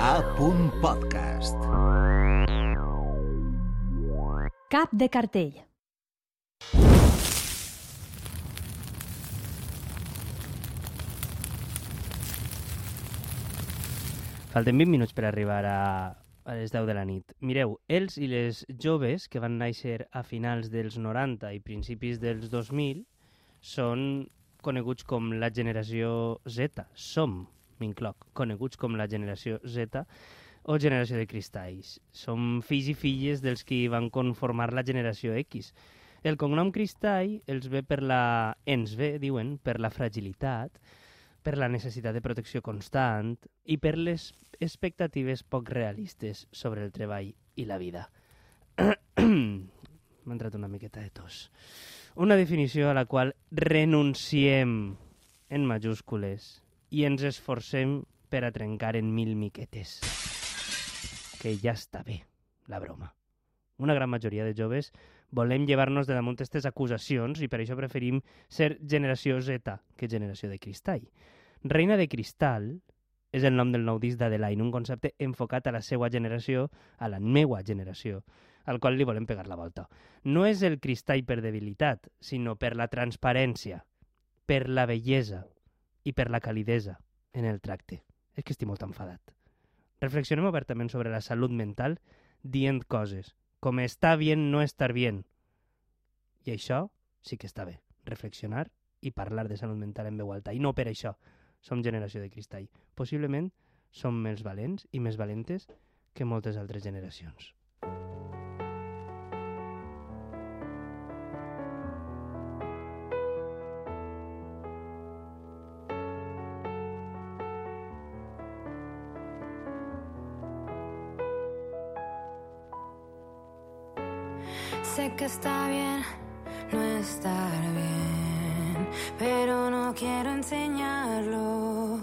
A. Podcast. Cap de cartell. Falten 20 minuts per arribar a, a les 10 de la nit. Mireu, els i les joves que van néixer a finals dels 90 i principis dels 2000 són coneguts com la generació Z. Som, m'incloc, coneguts com la generació Z o generació de cristalls. Som fills i filles dels que van conformar la generació X. El cognom cristall els ve per la... ens ve, diuen, per la fragilitat, per la necessitat de protecció constant i per les expectatives poc realistes sobre el treball i la vida. M'ha entrat una miqueta de tos. Una definició a la qual renunciem en majúscules i ens esforcem per a trencar en mil miquetes. Que ja està bé, la broma. Una gran majoria de joves volem llevar-nos de damunt aquestes acusacions i per això preferim ser generació Z que generació de cristall. Reina de Cristal és el nom del nou disc d'Adeline, un concepte enfocat a la seva generació, a la meua generació, al qual li volem pegar la volta. No és el cristall per debilitat, sinó per la transparència, per la bellesa i per la calidesa en el tracte. És que estic molt enfadat. Reflexionem obertament sobre la salut mental dient coses, com està bien no estar bien. I això sí que està bé, reflexionar i parlar de salut mental en veu alta. I no per això som generació de cristall. Possiblement som més valents i més valentes que moltes altres generacions. Sé que está bien no estar bien, pero no quiero enseñarlo.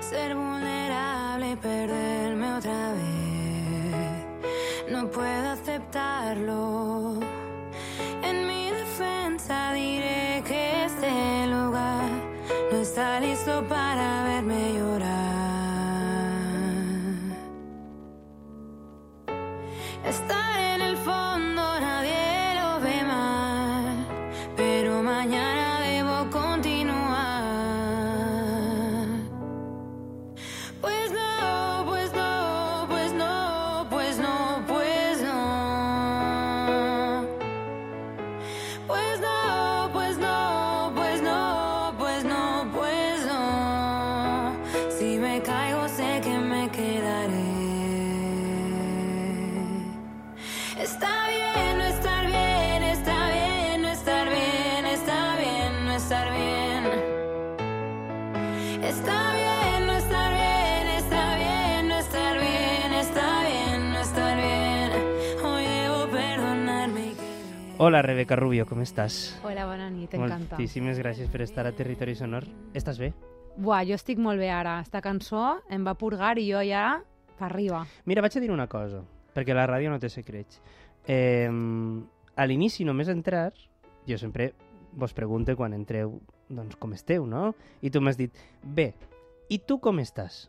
Ser vulnerable y perderme otra vez, no puedo aceptarlo. En mi defensa diré que este lugar no está listo para verme llorar. Está Hola, Rebeca Rubio, com estàs? Hola, bona nit, t'encanta. Moltíssimes gràcies per estar a Territori Sonor. Estàs bé? Buah, jo estic molt bé ara. Esta cançó em va purgar i jo ja per arriba. Mira, vaig a dir una cosa, perquè la ràdio no té secrets. Eh, a l'inici, només entrar, jo sempre vos pregunto quan entreu, doncs com esteu, no? I tu m'has dit, bé, i tu com estàs?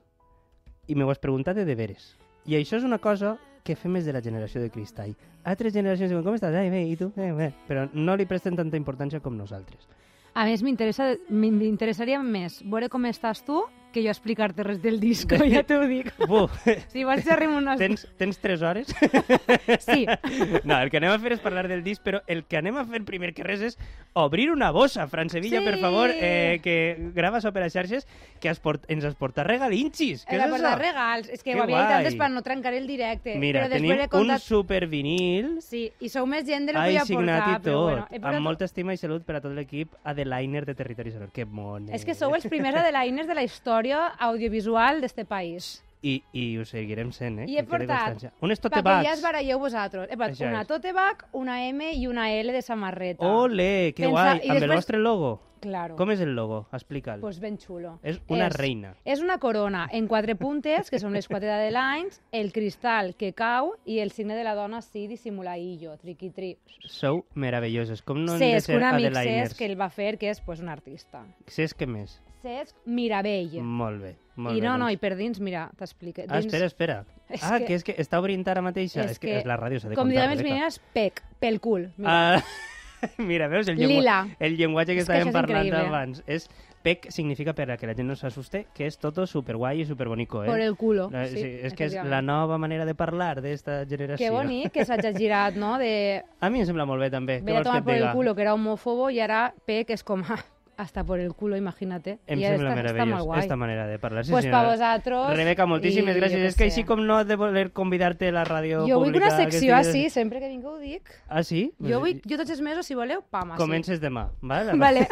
I m'ho has preguntat de deberes. I això és una cosa que fem més de la generació de cristall. Altres generacions diuen, com estàs? Ai, bé, i tu? Eh, bé. Però no li presten tanta importància com nosaltres. A més, m'interessa- m'interessaria més veure com estàs tu que jo explicar-te res del disco, ja t'ho dic. Buf, Si vols xerrim unes... tens, tens tres hores? Sí, No, el que anem a fer és parlar del disc, però el que anem a fer primer que res és obrir una bossa. Fran Sevilla, Sí. per favor, eh, que graves a xarxes, que es port, ens has portat regalinxis. Què és per això? de regals. És que Que ho havia dit antes per no trencar el directe. Mira, però tenim he contat... un supervinil, Sí, i sou més gent de lo que ai, jo signat portar, i però tot, bueno. Portat... amb molta estima i salut per a tot l'equip Adeliner de Territori Sonor. Que mone. És que sou els primers adeliners de la història audiovisual d'este país. I, I ho seguirem sent, eh? I he portat, tote perquè ja es baralleu vosaltres. He portat Això una és. tote bag, una M i una L de samarreta. Ole, que Pensa- guai. i Amb el després- vostre logo. Claro. Com és el logo? Explica'l. Pues ben xulo. És una reina. És una corona en quatre puntes, que són les quatre d'Adelines, el cristal que cau i el signe de la dona sí dissimuladillo, triqui-tri. Sou meravelloses. Com no hem de ser un amic? Cesc que el va fer, que és pues, un artista. Cesc, què més? Francesc Mirabell. Molt bé. Molt I bé, no, no, doncs. i per dins, mira, t'explico. Ah, espera, espera. És ah, que- que... és que està obrint ara mateixa. És, És que, que- és la ràdio, s'ha de Com comptar, diguem els Rebeca. mineres, pec, pel cul. Mira. Ah, mira, veus? El, llengua... Lila. el llenguatge que És que estàvem és parlant increïble. abans. És PEC significa, per a que la gent no s'assuste, que és todo superguai i superbonico, eh? Por el culo. Eh, sí, és que és la nova manera de parlar d'esta generació. Que bonic que s'hagi girat, no? De A mi em sembla molt bé, també. Ve a que tomar por el culo, que era homófobo, i ara pec és com, ah, hasta por el culo, imagínate. Em I sembla està, meravellós, guai. esta manera de parlar. Sí, pues senyora. pa vosaltres... Rebeca, moltíssimes i gràcies. És que sé. així com no de voler convidar-te a la ràdio Jo vull pública... una secció que estigues- així, sempre que vinc ho dic. Ah, sí? Jo, vull, jo tots els mesos, si voleu, pam, així. Comences demà, vale? Vale.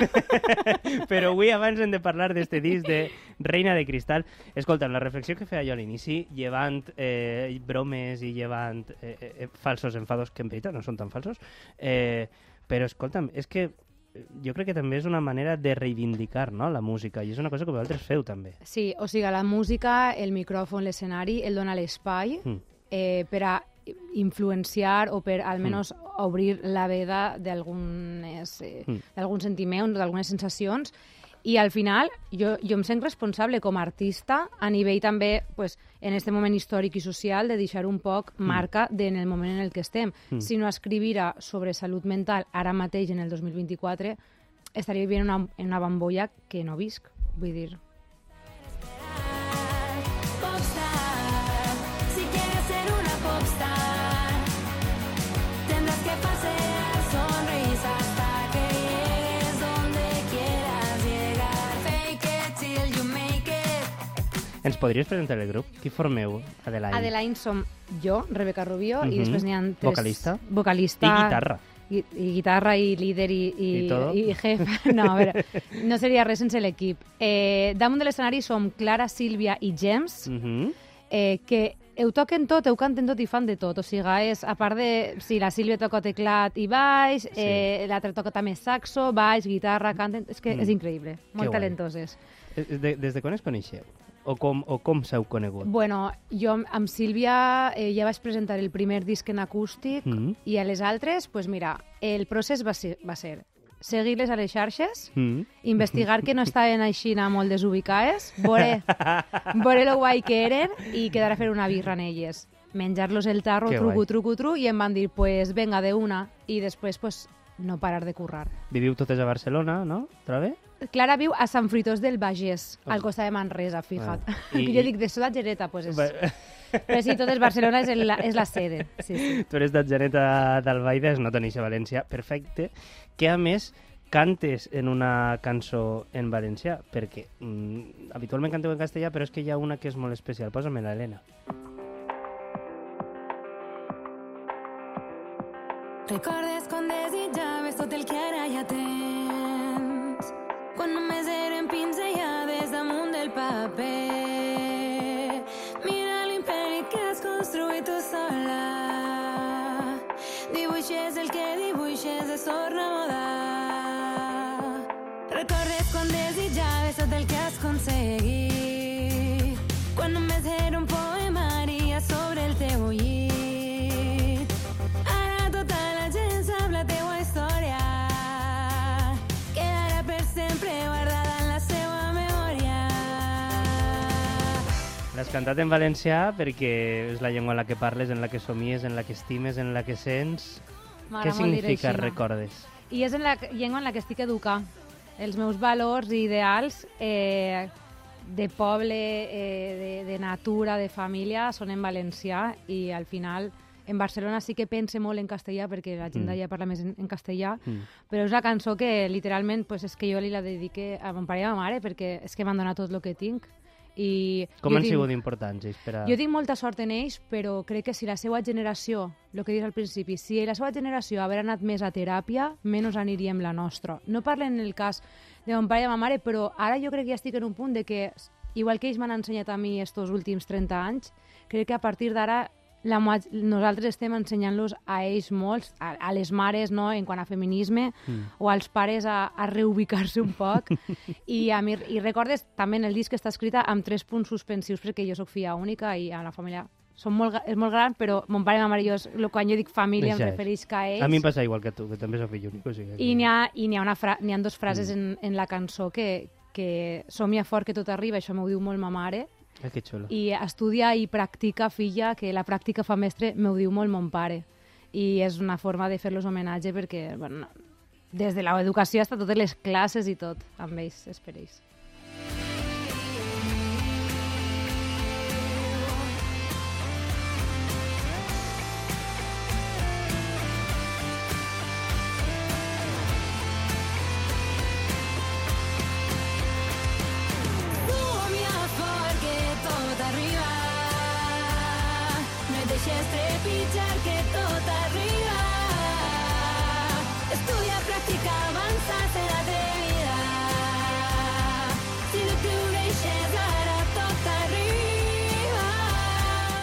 Però avui abans hem de parlar d'este disc de Reina de Cristal. Escolta'm, la reflexió que feia jo a l'inici, llevant eh, bromes i llevant eh, eh, falsos enfados, que en veritat no són tan falsos, eh, però escolta'm, és que jo crec que també és una manera de reivindicar no, la música i és una cosa que vosaltres feu també. Sí, o sigui, la música, el micròfon, l'escenari, el dona l'espai Mm. eh, per a influenciar o per almenys obrir la veda d'algunes eh, Mm. d'alguns sentiments, d'algunes sensacions i al final jo, jo em sent responsable com a artista a nivell també pues, en este moment històric i social de deixar un poc marca de, en el moment en el que estem. Mm. Si no escrivira sobre salut mental ara mateix en el 2024 estaria vivint en una, en una bambolla que no visc. Vull dir, Ens podries presentar el grup? Qui formeu, Adelaide? Adelaide som jo, Rebeca Rubio, Mhm. i després n'hi ha tres... Vocalista. Vocalista. I guitarra. I, i guitarra, i líder, i, i, I i jefe. No, a veure, no seria res sense l'equip. Eh, damunt de l'escenari som Clara, Sílvia i James, Mhm. eh, que ho toquen tot, ho canten tot i fan de tot. O sigui, és, a part de... Si la Sílvia toca teclat i baix, eh, l'altra toca també saxo, baix, guitarra, canten... És que Mm. és increïble, molt talentoses. Eh, De, des de quan es coneixeu? O com, o com s'heu conegut? Bueno, jo amb- Sílvia eh, ja vaig presentar el primer disc en acústic Mhm. i a les altres, pues mira, el procés va ser, va ser seguir-les a les xarxes, Mm. investigar que no estaven així molt desubicades, veure, veure lo guai que eren i quedar a fer una birra en elles. Menjar-los el tarro, truco, truco, tru, i em van dir, pues venga, de una, i després, pues, no parar de currar. Viviu totes a Barcelona, no? Troba bé? Clara viu a Sant Fruitós del Bages, Ah. al costat de Manresa, fija't. Ah. I- jo dic, de Soda Gereta, pues és... Però sí, tot és Barcelona, és, el, és la sede. Sí, sí. tu eres d'Atzeneta d'Albaida, es nota néixer a València, perfecte, que a més cantes en una cançó en valencià, perquè mm, habitualment canteu en castellà, però és que hi ha una que és molt especial. Posa'm la Helena. Recordes quan desitjaves tot el que ara ja tens. Quan només eren pinzellades damunt del paper. Cantat en valencià perquè és la llengua en la que parles, en la que somies, en la que estimes, en la que sents. Què significa recordes? I és en la llengua en la que estic educant. Els meus valors i ideals eh, de poble, eh, de, de natura, de família, són en valencià i al final en Barcelona sí que pense molt en castellà perquè la gent Mm. d'allà parla més en, en castellà, Mm. però és una cançó que literalment pues, és que jo li la dedique a mon pare i a ma mare perquè és que m'han donat tot el que tinc. I Com han tinc- sigut importants ells per a... jo tinc molta sort en ells, però crec que si la seva generació, el que dius al principi, si la seva generació haver anat més a teràpia, menys aniríem la nostra. No parlen en el cas de mon pare i de ma mare, però ara jo crec que ja estic en un punt de que, igual que ells m'han ensenyat a mi estos últims 30 anys, crec que a partir d'ara la, nosaltres estem ensenyant-los a ells molts, a, a les mares no, en quant a feminisme, Mm. o als pares a, a reubicar-se un poc. I, a mi, I recordes també en el disc que està escrita amb tres punts suspensius perquè jo sóc filla única i a la família som molt, és molt gran, però mon pare i ma mare jo, lo- quan jo dic família Això em refereix a ells. A mi em passa igual que tu, que també soc fill únic. O sigui, que- I n'hi ha, i ha, una fra ha dos frases en, en la cançó que, que somia fort que tot arriba, això m'ho diu molt ma mare, Ai, que xulo. i estudia i practica, filla, que la pràctica fa mestre, m'ho diu molt mon pare. I és una forma de fer-los homenatge perquè, bueno, des de l'educació hasta totes les classes i tot, amb ells, és per ells.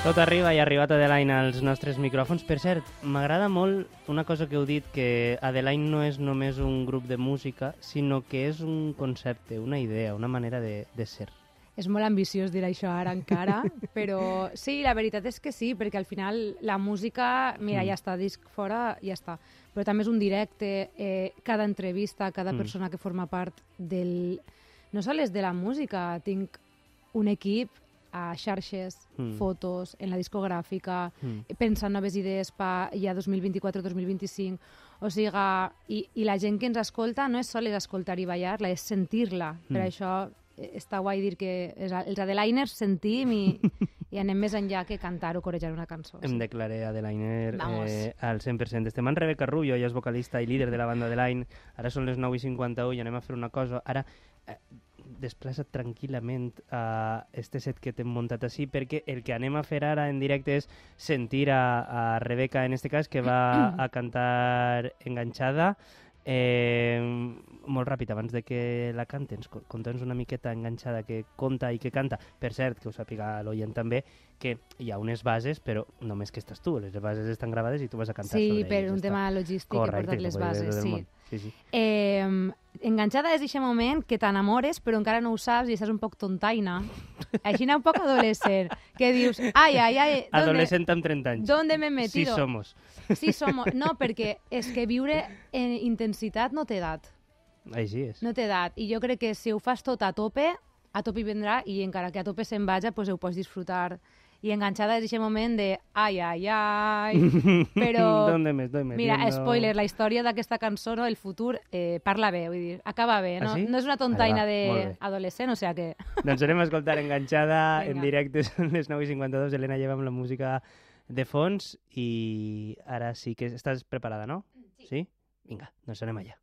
Tot arriba i ha arribat Adelaine als nostres micròfons. Per cert, m'agrada molt una cosa que heu dit, que Adelaine no és només un grup de música, sinó que és un concepte, una idea, una manera de, de ser. És molt ambiciós dir això ara encara, però sí, la veritat és que sí, perquè al final la música, mira, Mm. ja està, disc fora, ja està. Però també és un directe, eh, cada entrevista, cada Mm. persona que forma part del... No sols de la música, tinc un equip a xarxes, Mm. fotos, en la discogràfica, Mm. pensant noves idees per ja 2024-2025. O sigui, i, i la gent que ens escolta no és sols escoltar i ballar-la, és sentir-la. Per Mm. això eh, està guai dir que els Adeliners sentim i, i anem més enllà que cantar o corejar una cançó. Em declaré Adelainer Vamos. eh, al 100%. Estem amb Rebeca Rubio, ella és vocalista i líder de la banda Adelaine. Ara són les 9 i 51 i anem a fer una cosa. Ara, eh, desplaça't tranquil·lament a este set que t'hem muntat així, perquè el que anem a fer ara en directe és sentir a, a Rebeca, en este cas, que va a cantar enganxada. Eh, molt ràpid, abans de que la canten, co- conta'ns una miqueta enganxada que conta i que canta. Per cert, que ho sàpiga l'oient també, que hi ha unes bases, però només que estàs tu. Les bases estan gravades i tu vas a cantar Sí, sobre per elles. un ja tema està. logístic he Correcte, portat que les bases, sí. món. Sí, sí. Eh, enganxada és aquest moment que t'enamores però encara no ho saps i estàs un poc tontaina. Així un poc adolescent, que dius, ai, ai, ai, ¿dónde, Adolescent amb 30 anys. ¿dónde me he Sí metido? somos. Sí, somos. No, perquè és que viure en intensitat no té edat. Així és. No té edat. I jo crec que si ho fas tot a tope, a tope hi vendrà i encara que a tope se'n vaja, pues ho pots disfrutar. I enganxada és aquest moment de ai, ai, ai... Però, ¿Dónde me estoy mira, spoiler, la història d'aquesta cançó, no, el futur, eh, parla bé, vull dir, acaba bé, no, Ah, sí? no és una tontaina bé. d'adolescent, o sigui que... Doncs anem a escoltar enganxada en Vinga. directe, són les 9 i 52, Helena lleva amb la música de fons i ara sí que estàs preparada, no? Sí. Sí? Vinga, doncs anem allà.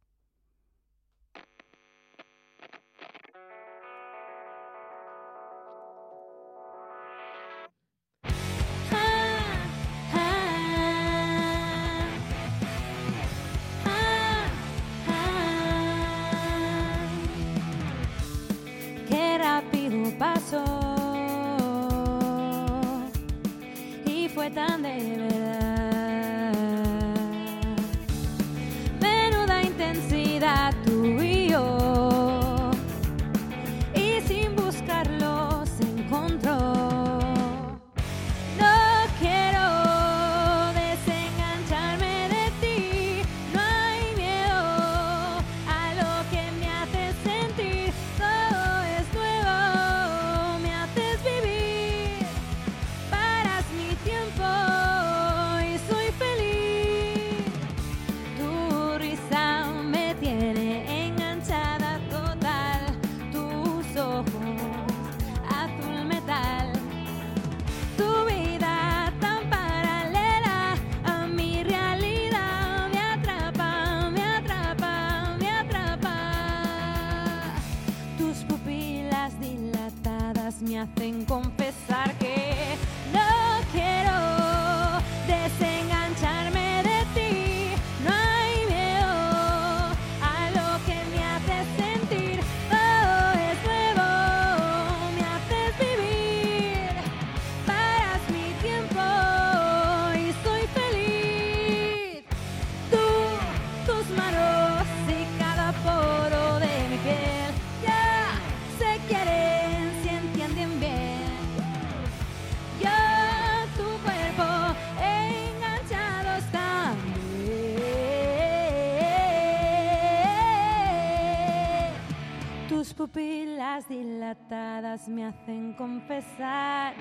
Me hacen confesar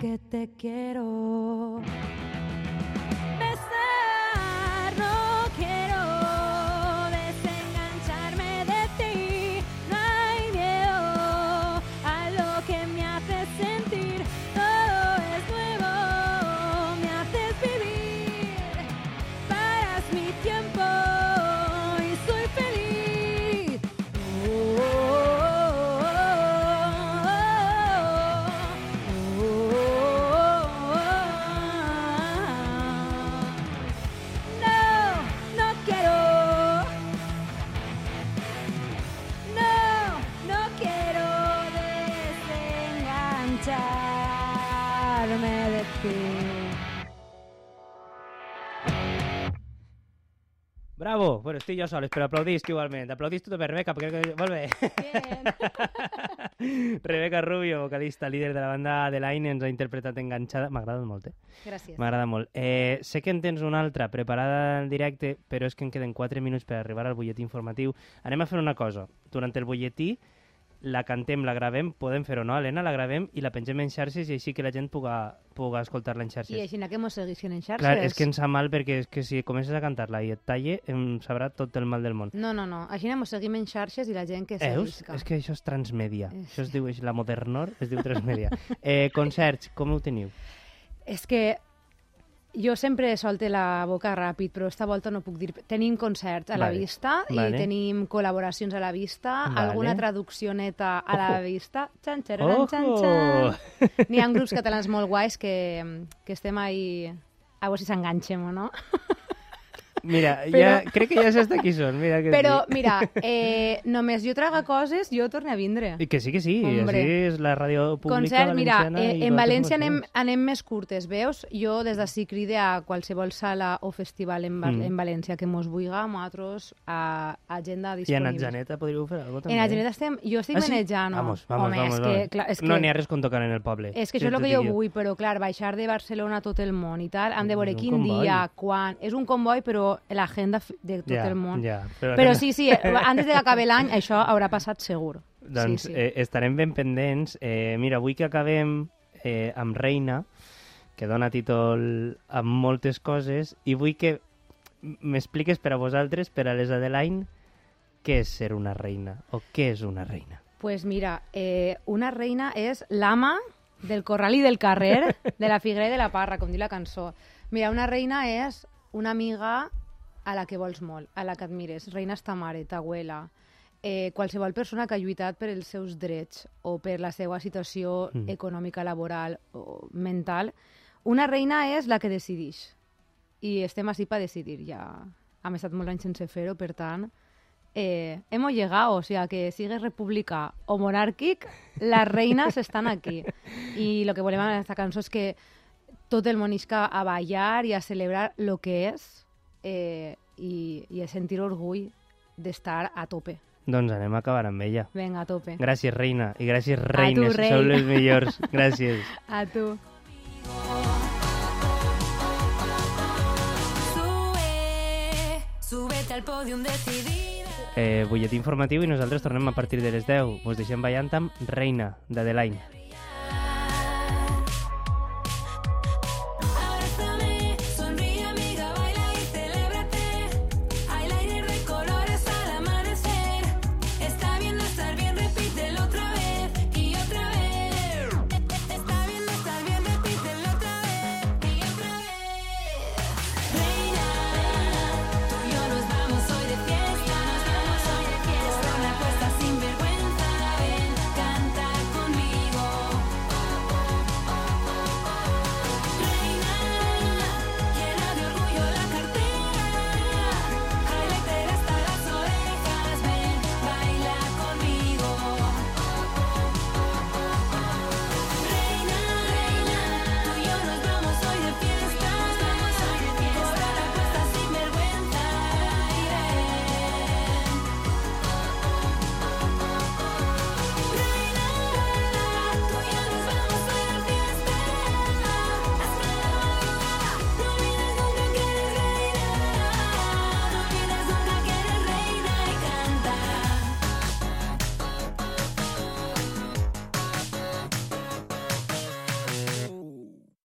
que te quiero. Bravo! Bueno, estic jo sol, però aplaudisc igualment. Aplaudisc tu també, Rebeca, perquè. Molt bé. Rebeca Rubio, vocalista, líder de la banda de Line, ens ha interpretat Enganxada. M'agrada molt, eh? Gràcies. M'agrada molt. Eh, sé que en tens una altra preparada en directe, però és que en queden 4 minuts per arribar al butlletí informatiu. Anem a fer una cosa. Durant el butlletí la cantem, la gravem, podem fer-ho, no, Helena? La gravem i la pengem en xarxes i així que la gent puga, puga escoltar-la en xarxes. I així que mos seguissin en xarxes. Clar, és que em sap mal perquè és que si comences a cantar-la i et talle, em sabrà tot el mal del món. No, no, no. Així mos seguim en xarxes i la gent que seguisca. És que això és transmèdia. És- Això es diu, la modernor es diu transmèdia. eh, concerts, com ho teniu? És que jo sempre solte la boca ràpid, però esta volta no puc dir... Tenim concerts a la Vale. vista Vale. i tenim col·laboracions a la vista, Vale. alguna traducció neta a la Ojo. vista. Xan, xararan, Ojo! xan, xan. N'hi ha grups catalans molt guais que, que estem ahí... A veure si s'enganxem o no. Mira, Però- ja, crec que ja saps de qui són. Mira que Però, mira, eh, només jo traga coses, jo torne a vindre. I que sí, que sí. Hombre. Així és la ràdio pública Concert, mira, eh, en València anem, anem més curtes, veus? Jo des d'ací cride a qualsevol sala o festival en, Val Mm. en València que mos vulga, nosaltres a agenda I en disponible. Atzeneta podríeu fer alguna cosa també. En Atzeneta estem... Jo estic Ah, sí? manejant. Vamos, vamos, Home, vamos. és vamos. que, clar, és que, No n'hi ha res com tocar en el poble. és que Sí, això és el que jo vull, però clar, baixar de Barcelona a tot el món i tal, hem de veure És un quin dia, quan... És un comboi, però l'agenda de tot ja, el món. Ja, però Però anem- sí, sí, antes de que acabi l'any això haurà passat segur. Doncs sí, sí. Eh, estarem ben pendents. Eh, mira, avui que acabem eh, amb Reina, que dona títol a moltes coses, i vull que m'expliques per a vosaltres, per a les Adeline, què és ser una reina, o què és una reina. Pues mira, eh, una reina és l'ama del corral i del carrer, de la figuera i de la parra, com diu la cançó. Mira, una reina és una amiga a la que vols molt, a la que admires. Reina ta mare, ta abuela, eh, qualsevol persona que ha lluitat per els seus drets o per la seva situació Mm. econòmica, laboral o mental. Una reina és la que decidix. I estem així per decidir. Ja hem estat molt anys sense fer-ho, per tant, eh, hemos llegado, o sea, que sigues republicà o monàrquic, les reines estan aquí. I lo que volem amb aquesta cançó és que tot el món isca a ballar i a celebrar lo que és eh, i, i a sentir orgull d'estar a tope. Doncs anem a acabar amb ella. Venga, a tope. Gràcies, reina, i gràcies, reines, rei. sou les millors. Gràcies. A tu. Al podium decidida. Eh, butlletí informatiu i nosaltres tornem a partir de les 10. Vos deixem ballant amb Reina, d'Adeline.